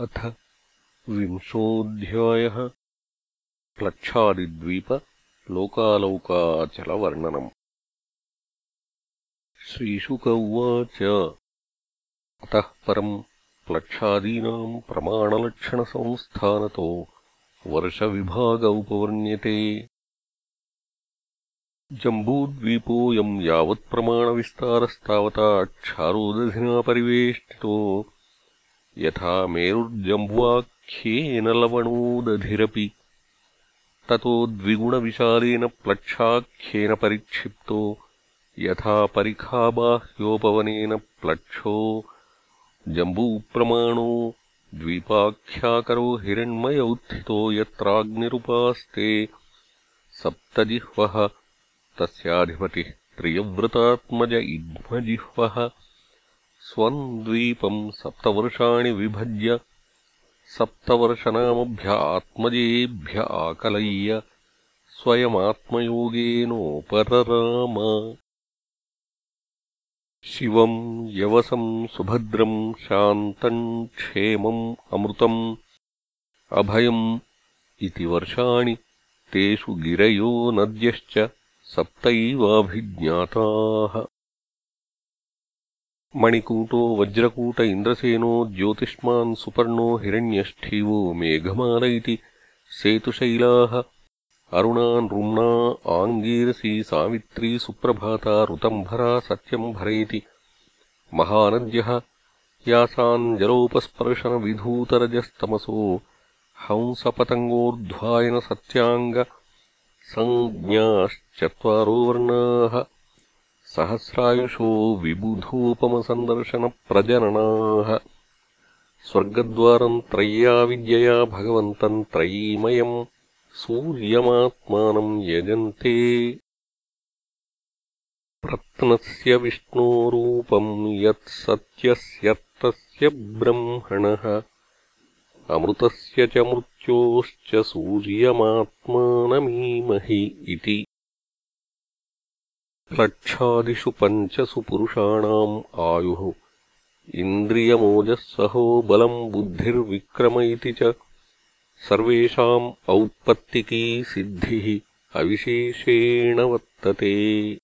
अथ विंशोऽध्यायः प्लक्षादिद्वीप लोकालौकाचलवर्णनम्। श्रीशुक उवाच अतः परम् प्लक्षादीनाम् प्रमाणलक्षणसंस्थानतो वर्षविभाग उपवर्ण्यते जम्बूद्वीपोऽयम् यावत्प्रमाणविस्तारस्तावता क्षारोदधिना परिवेष्टितो। यथा मेरुर्जम्बुवाख्येन लवणोदधिरपि। ततो द्विगुणविशालेन प्लक्षाख्येन परिक्षिप्तो यथा परिखाबाह्योपवनेन प्लक्षो जम्बूप्रमाणो द्वीपाख्याकरो हिरण्मय उत्थितो यत्राग्निरुपास्ते सप्तजिह्वः तस्याधिपतिः प्रियव्रतात्मज इग्मजिह्वः स्वम् द्वीपम् सप्तवर्षाणि विभज्य सप्तवर्षनामभ्य आत्मजेभ्य आकलय्य स्वयमात्मयोगेनोपरराम। शिवम् यवसम् सुभद्रम् शान्तम् क्षेमम् अमृतम्। अभयम् इति वर्षाणि तेषु गिरयो नद्यश्च सप्तैवाभिज्ञाताः मणिकूटो वज्रकूट इन्द्रसेनो ज्योतिष्मान् सुपर्णो हिरण्यष्ठीवो मेघमाल इति सेतुशैलाः। अरुणा नृम्णा आङ्गीरसी सावित्री सुप्रभाता ऋतम्भरा सत्यम्भरेति महानद्यः यासाञ्जलोपस्पर्शनविधूतरजस्तमसो हंसपतङ्गोर्ध्वायनसत्याङ्गसञ्ज्ञाश्चत्वारो वर्णाः सहस्रायुषो विबुधोपमसन्दर्शनप्रजननाः। स्वर्गद्वारम् त्रय्या विद्यया भगवन्तम् त्रयीमयम् सूर्यमात्मानम् यजन्ते। रत्नस्य विष्णोरूपम् यत्सत्यस्यर्थस्य ब्रह्मणः। अमृतस्य च मृत्योश्च सूर्यमात्मानमीमहि इति लक्षादिषु पञ्चसु पुरुषाणाम् आयुः। इन्द्रियमोजःसहो बलम् बुद्धिर्विक्रम इति च। सर्वेषाम् औत्पत्तिकी सिद्धिः अविशेषेण वर्तते।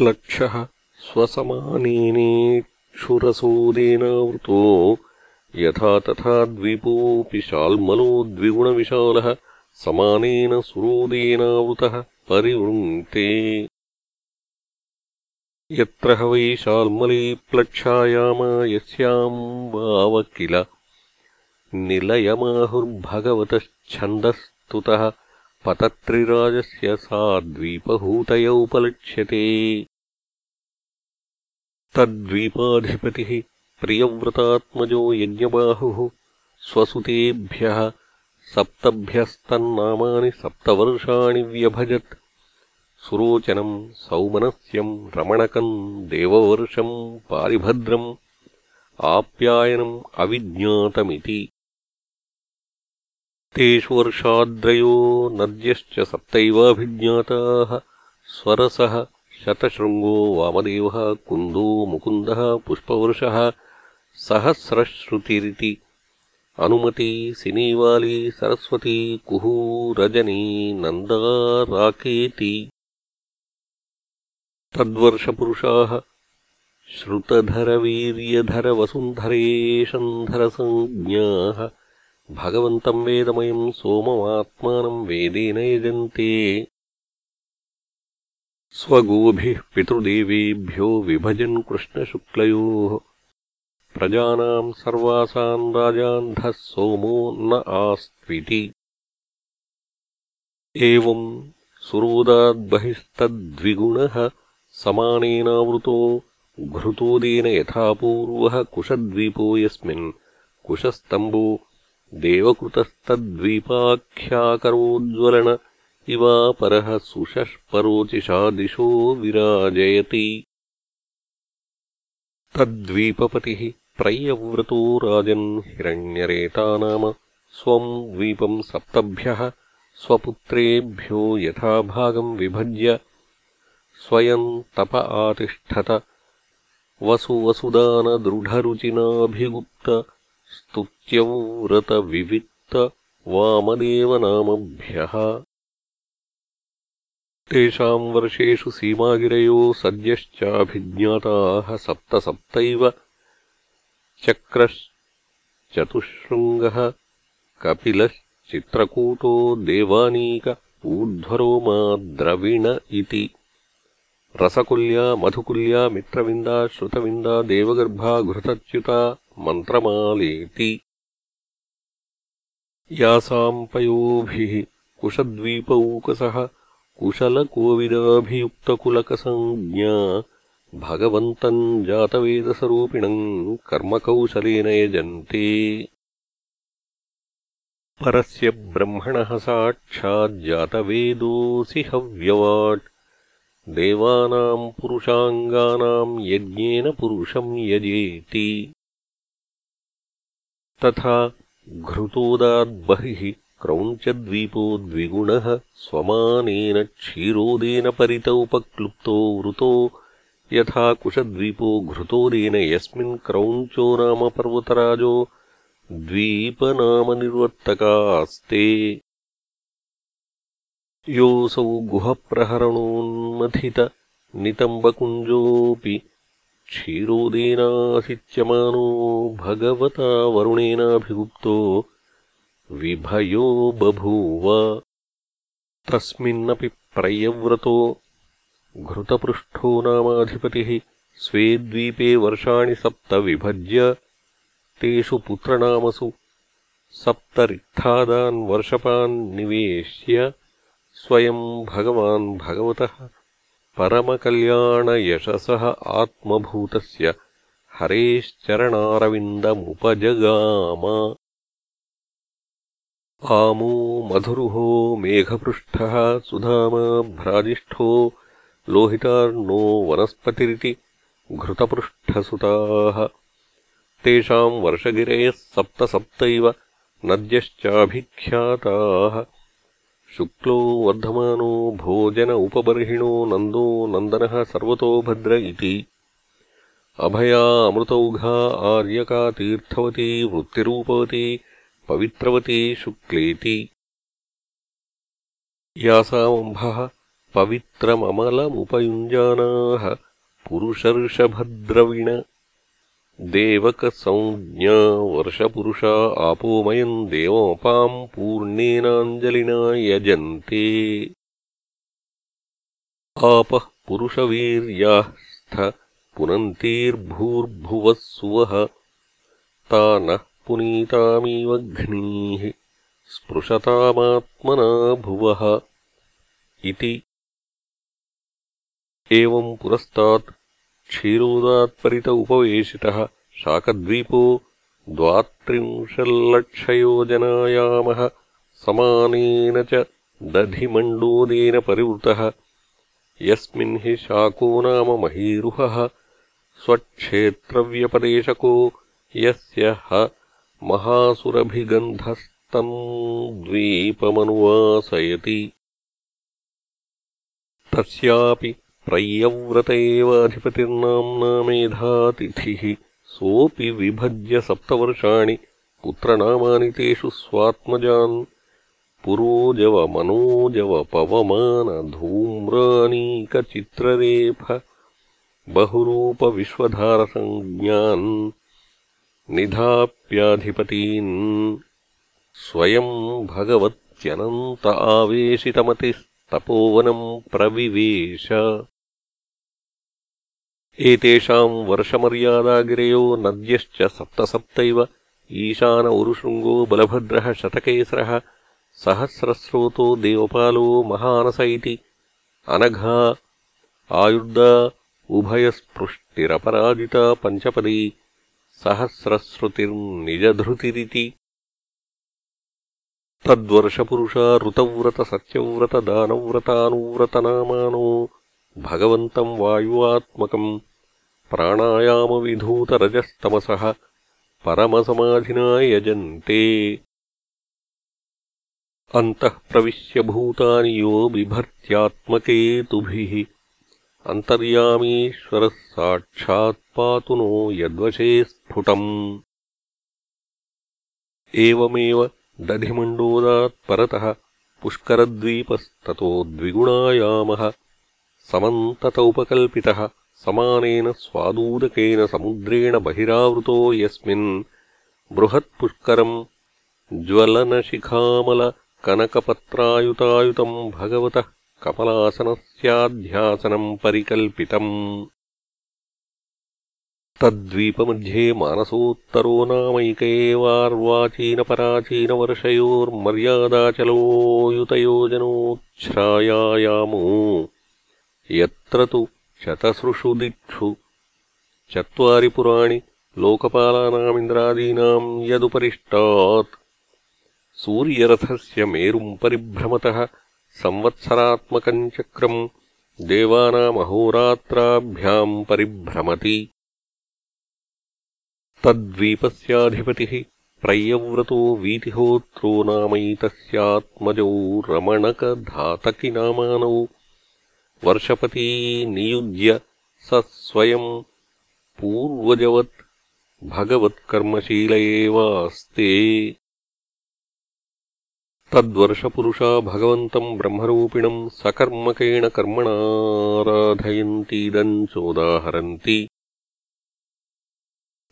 लक्षः स्वसमानेनेक्षुरसोदेनावृतो। यथा तथा द्वीपोऽपि शाल्मलो द्विगुणविशालः समानेन सुरोदेनावृतः परिवृङ्क्ते यत्र ह वै शाल्मली प्लक्षायामा यस्याम् वाव किल निलयमाहुर्भगवतश्छन्दस्तुतः पतत्रिराजस्य सा द्वीपहूतय उपलक्ष्यते तद्वीपाधिपतिः प्रियव्रतात्मजो यज्ञबाहुः स्वसुतेभ्यः सप्तभ्यस्तन्नामानि सप्तवर्षाणि व्यभजत्। सुरोचनम् सौमनस्यम् रमणकम् देववर्षम् पारिभद्रम् आप्यायनम् अविज्ञातमिति। तेषु वर्षाद्रयो नद्यश्च सप्तैवाभिज्ञाताः स्वरसः शतशृङ्गो वामदेवः कुन्दो मुकुन्दः पुष्पवर्षः सहस्रश्रुतिरिति अनुमती सिनीवाली सरस्वती कुहू रजनी नन्दा राकेति तद्वर्षपुरुषाः श्रुतधरवीर्यधरवसुन्धरेशन्धरसञ्ज्ञाः भगवन्तम् वेदमयम् सोममात्मानम् वेदेन यजन्ते। स्वगोभिः पितृदेवेभ्यो विभजन् कृष्णशुक्लयोः प्रजानाम् सर्वासाम् राजान्धः सोमो न आस्त्विति। एवम् सुरोदाद्बहिस्तद्विगुणः समानेनावृतो घृतोदेन यथा पूर्वः कुशद्वीपो यस्मिन् कुशस्तम्बो देवकृतस्तद्वीपाख्याकरोज्ज्वलन इवापरः सुषष्परोचिषा दिशो विराजयति। तद्वीपपतिः प्रय्यव्रतो राजन् हिरण्यरेता नाम स्वम् द्वीपम् सप्तभ्यः स्वपुत्रेभ्यो यथाभागम् विभज्य स्वयम् तप आतिष्ठत वसुवसुदानदृढरुचिनाभिगुप्त स्तुत्यव्रतविविक्त वामदेवनामभ्यः। तेषाम् वर्षेषु सीमागिरयो सद्यश्चाभिज्ञाताः सप्त सप्तैव चक्रश्चतुःशृङ्गः कपिलश्चित्रकूटो देवानीक ऊर्ध्वरोमा द्रविण इति। रसकुल्या मधुकुल्या मित्रविन्दा श्रुतविन्दा देवगर्भा घृतच्युता मन्त्रमालेति। यासाम् पयोभिः कुशद्वीपौकसः कुशलकोविदाभियुक्तकुलकसञ्ज्ञा भगवन्तम् जातवेदसरूपिणम् कर्मकौशलेन यजन्ते। परस्य ब्रह्मणः साक्षाज्जातवेदोऽसि हव्यवाट्। देवानाम् पुरुषाङ्गानाम् यज्ञेन पुरुषम् यजेति। तथा घृतोदाद्बहिः क्रौञ्चद्वीपो द्विगुणः स्वमानेन क्षीरोदेन परित उपक्लुप्तो वृतो यथा कुशद्वीपो घृतोदेन यस्मिन् क्रौञ्चो नाम पर्वतराजो द्वीपनामनिर्वर्तकास्ते। योऽसौ गुहप्रहरणोन्मथितनितम्बकुञ्जोऽपि क्षीरोदेनासिच्यमानो भगवता वरुणेनाभिगुप्तो विभयो बभूव। तस्मिन्नपि प्रयव्रतो घृतपृष्ठो नामाधिपतिः स्वे द्वीपे वर्षाणि सप्त विभज्य तेषु पुत्रनामसु सप्तरिक्थादान् वर्षपान् निवेश्य स्वयम् भगवान् भगवतः परमकल्याणयशसः आत्मभूतस्य हरेश्चरणारविन्दमुपजगाम। आमो मधुरुहो मेघपृष्ठः सुधामा भ्राजिष्ठो लोहितार्णो वनस्पतिरिति घृतपृष्ठसुताः। तेषाम् वर्षगिरयः सप्त सप्तैव नद्यश्चाभिख्याताः। शुक्लो वर्धमानो भोजन उपबर्हिणो नन्दो नन्दनः सर्वतो भद्र इति। अभया अमृतौघा आर्यका तीर्थवती वृत्तिरूपवती पवित्रवती शुक्लेति। यासामम्भः पवित्रममलमुपयुञ्जानाः पुरुषर्षभद्रविण देवकसंज्ञा वर्षपुरुषा आपोमयम् देवमपाम् पूर्णेनाञ्जलिना यजन्ते। आपः पुरुषवीर्याः स्थ पुनन्तीर्भूर्भुवः सुवः ता नः पुनीतामिव घ्नीः स्पृशतामात्मना भुवः इति एवम् पुरस्तात् क्षीरोदात्परित उपवेशितः शाकद्वीपो द्वात्रिंशल्लक्षयोजनायामः समानेन च दधिमण्डोदेन परिवृतः। यस्मिन् हि शाको नाम महीरुहः स्वक्षेत्रव्यपदेशको यस्य ह महासुरभिगन्धस्तम् द्वीपमनुवासयति। तस्यापि प्रय्यव्रत एव अधिपतिर्नाम्ना मेधातिथिः सोऽपि विभज्य सप्तवर्षाणि पुत्रनामानि तेषु स्वात्मजान्। पुरोजवमनोजवपवमानधूम्रानीकचित्ररेफ बहुरूपविश्वधारसञ्ज्ञान् निधाप्याधिपतीन्। स्वयम् भगवत्यनन्त आवेशितमतिस्तपोवनम् प्रविवेश एतेषाम् वर्षमर्यादागिरयो नद्यश्च सप्तसप्तैव ईशान उरुशृङ्गो बलभद्रः शतकेसरः सहस्रस्रोतो देवपालो महानस इति अनघा आयुर्दा उभयस्पृष्टिरपराजिता पञ्चपदी सहस्रश्रुतिर्निजधृतिरिति तद्वर्षपुरुषा ऋतव्रतसत्यव्रतदानव्रतानुव्रतनामानो भगवन्तम् वायुवात्मकम् प्राणायामविधूतरजस्तमसः परमसमाधिना यजन्ते। अन्तः प्रविश्य भूतानि यो बिभर्त्यात्मकेतुभिः। अन्तर्यामीश्वरः साक्षात् पातु नो यद्वशे स्फुटम्। एवमेव दधिमण्डोदात्परतः पुष्करद्वीपस्ततो द्विगुणायामः समन्तत उपकल्पितः समानेन स्वादूदकेन समुद्रेण बहिरावृतो यस्मिन् बृहत्पुष्करम् ज्वलनशिखामलकनकपत्रायुतायुतम् भगवतः कमलासनस्याध्यासनम् परिकल्पितम् तद्वीपमध्ये मानसोत्तरो नामैक एवार्वाचीनपराचीनवर्षयोर्मर्यादाचलोयुतयोजनोच्छ्रायायामो यत्र तु शतसृषु दिक्षु चत्वारि पुराणि लोकपालानामिन्द्रादीनाम् यदुपरिष्टात् सूर्यरथस्य मेरुम् परिभ्रमतः संवत्सरात्मकम् चक्रम् देवानामहोरात्राभ्याम् परिभ्रमति तद्वीपस्याधिपतिः प्रय्यव्रतो वीतिहोत्रो नामैतस्यात्मजौ रमणकधातकिनामानौ वर्षपती नियुज्य स स्वयम् पूर्वजवत् भगवत्कर्मशील एवास्ते तद्वर्षपुरुषा भगवन्तम् ब्रह्मरूपिणम् सकर्मकेण कर्मणाराधयन्तीदम् चोदाहरन्ति।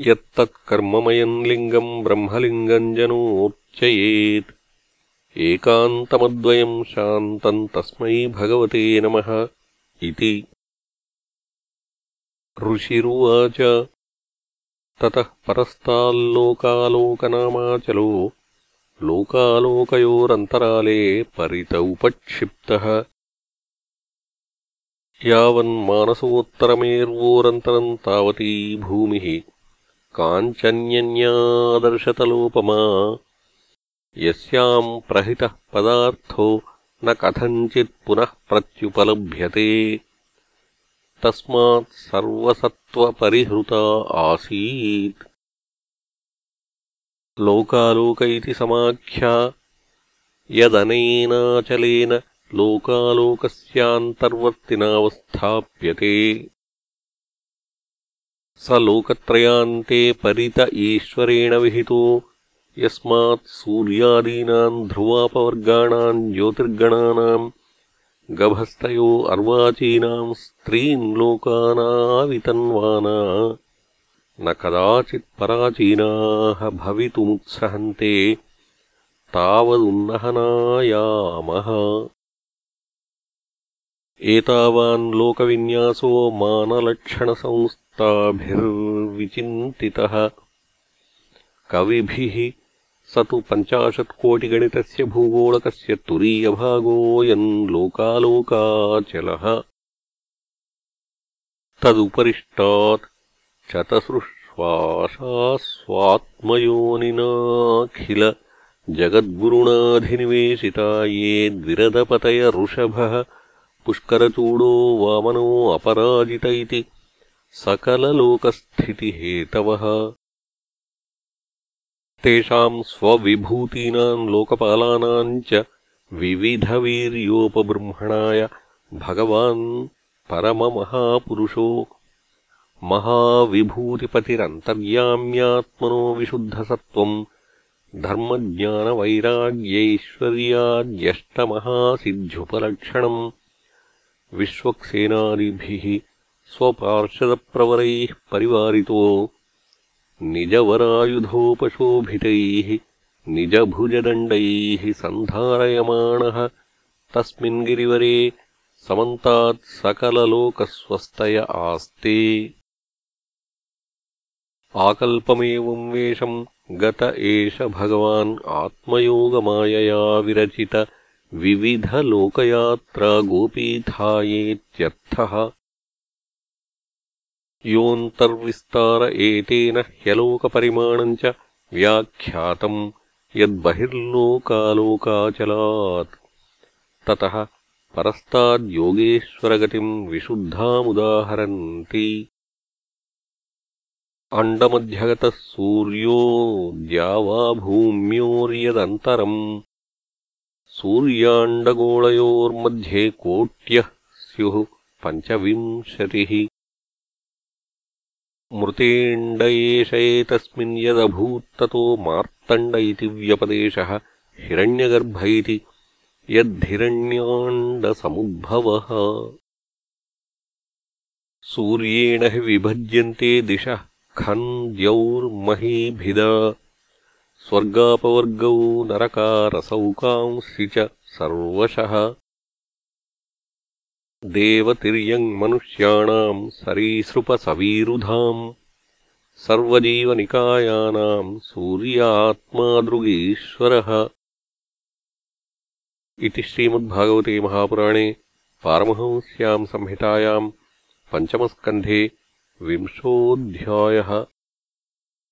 यत्तत्कर्ममयम् लिङ्गम् ब्रह्मलिङ्गम् जनोर्चयेत् एकान्तमद्वयम् शान्तम् तस्मै भगवते नमः इति। ऋषिरुवाच। ततः परस्ताल्लोकालोकनामाचलो लोकालोकयोरन्तराले परित उपक्षिप्तः यावन्मानसोत्तरमेर्वोरन्तरम् तावती भूमिः काञ्चन्यन्यादर्शतलोपमा यस्याम् प्रहितः पदार्थो न कथञ्चित् पुनः प्रत्युपलभ्यते। तस्मात् सर्वसत्त्वपरिहृता आसीत्। लोकालोक इति समाख्या। यदनेनाचलेन लोकालोकस्यान्तर्वर्तिनावस्थाप्यते। स लोकत्रयान्ते परित ईश्वरेण विहितो। यस्मात् सूर्यादीनाम् ध्रुवापवर्गाणाम् ज्योतिर्गणानाम् गभस्तयो अर्वाचीनाम् स्त्रीन् लोकानावितन्वाना। न कदाचित्पराचीनाः भवितुमुत्सहन्ते, तावदुन्नहनायामः। एतावान् लोकविन्यासो मानलक्षणसंस् ताभिर्विचिन्तितः कविभिः स तु पञ्चाशत्कोटिगणितस्य भूगोलकस्य तुरीयभागोऽयम् लोकालोकाचलः। तदुपरिष्टात् चतसृश्वासास्वात्मयोनिनाखिल जगद्गुरुणाधिनिवेशिता ये द्विरदपतय ऋषभः पुष्करचूडो वामनो अपराजित इति सकललोकस्थितिहेतवः तेषाम् स्वविभूतीनाम् लोकपालानाम् च विविधवीर्योपबृंहणाय भगवान् परममहापुरुषो महाविभूतिपतिरन्तर्याम्यात्मनो विशुद्धसत्त्वम् धर्मज्ञानवैराग्यैश्वर्याद्यष्टमहासिद्ध्युपलक्षणम् विश्वक्सेनादिभिः स्वपार्षदप्रवरैः परिवारितो निजवरायुधोपशोभितैः निजभुजदण्डैः सन्धारयमाणः। तस्मिन् गिरिवरे समन्तात् सकललोकस्वस्तय आस्ते। आकल्पमेवम् वेषम् गत एष भगवान् आत्मयोगमायया विरचित विविधलोकयात्रा गोपीठायेत्यर्थः योऽन्तर्विस्तार एतेन ह्यलोकपरिमाणम् च व्याख्यातम् यद्बहिर्लोकालोकाचलात् ततः परस्ताद्योगेश्वरगतिम् विशुद्धामुदाहरन्ति अण्डमध्यगतः सूर्यो द्यावाभूम्योर्यदन्तरम् सूर्याण्डगोळयोर्मध्ये कोट्यः स्युः पञ्चविंशतिः मृतेण्ड एष एतस्मिन् यदभूत्ततो मार्तण्ड इति व्यपदेशः हिरण्यगर्भ इति यद्धिरण्याण्डसमुद्भवः। सूर्येण हि विभज्यन्ते दिशः खन् द्यौर्महीभिदा स्वर्गापवर्गौ नरकारसौकांसि च सर्वशः देवतिर्यङ्मनुष्याणाम् सरीसृपसवीरुधाम् सर्वजीवनिकायानाम् सूर्यात्मादृगीश्वरः इति श्रीमद्भागवते महापुराणे पारमहंस्याम् संहितायाम् पञ्चमस्कन्धे विंशोऽध्यायः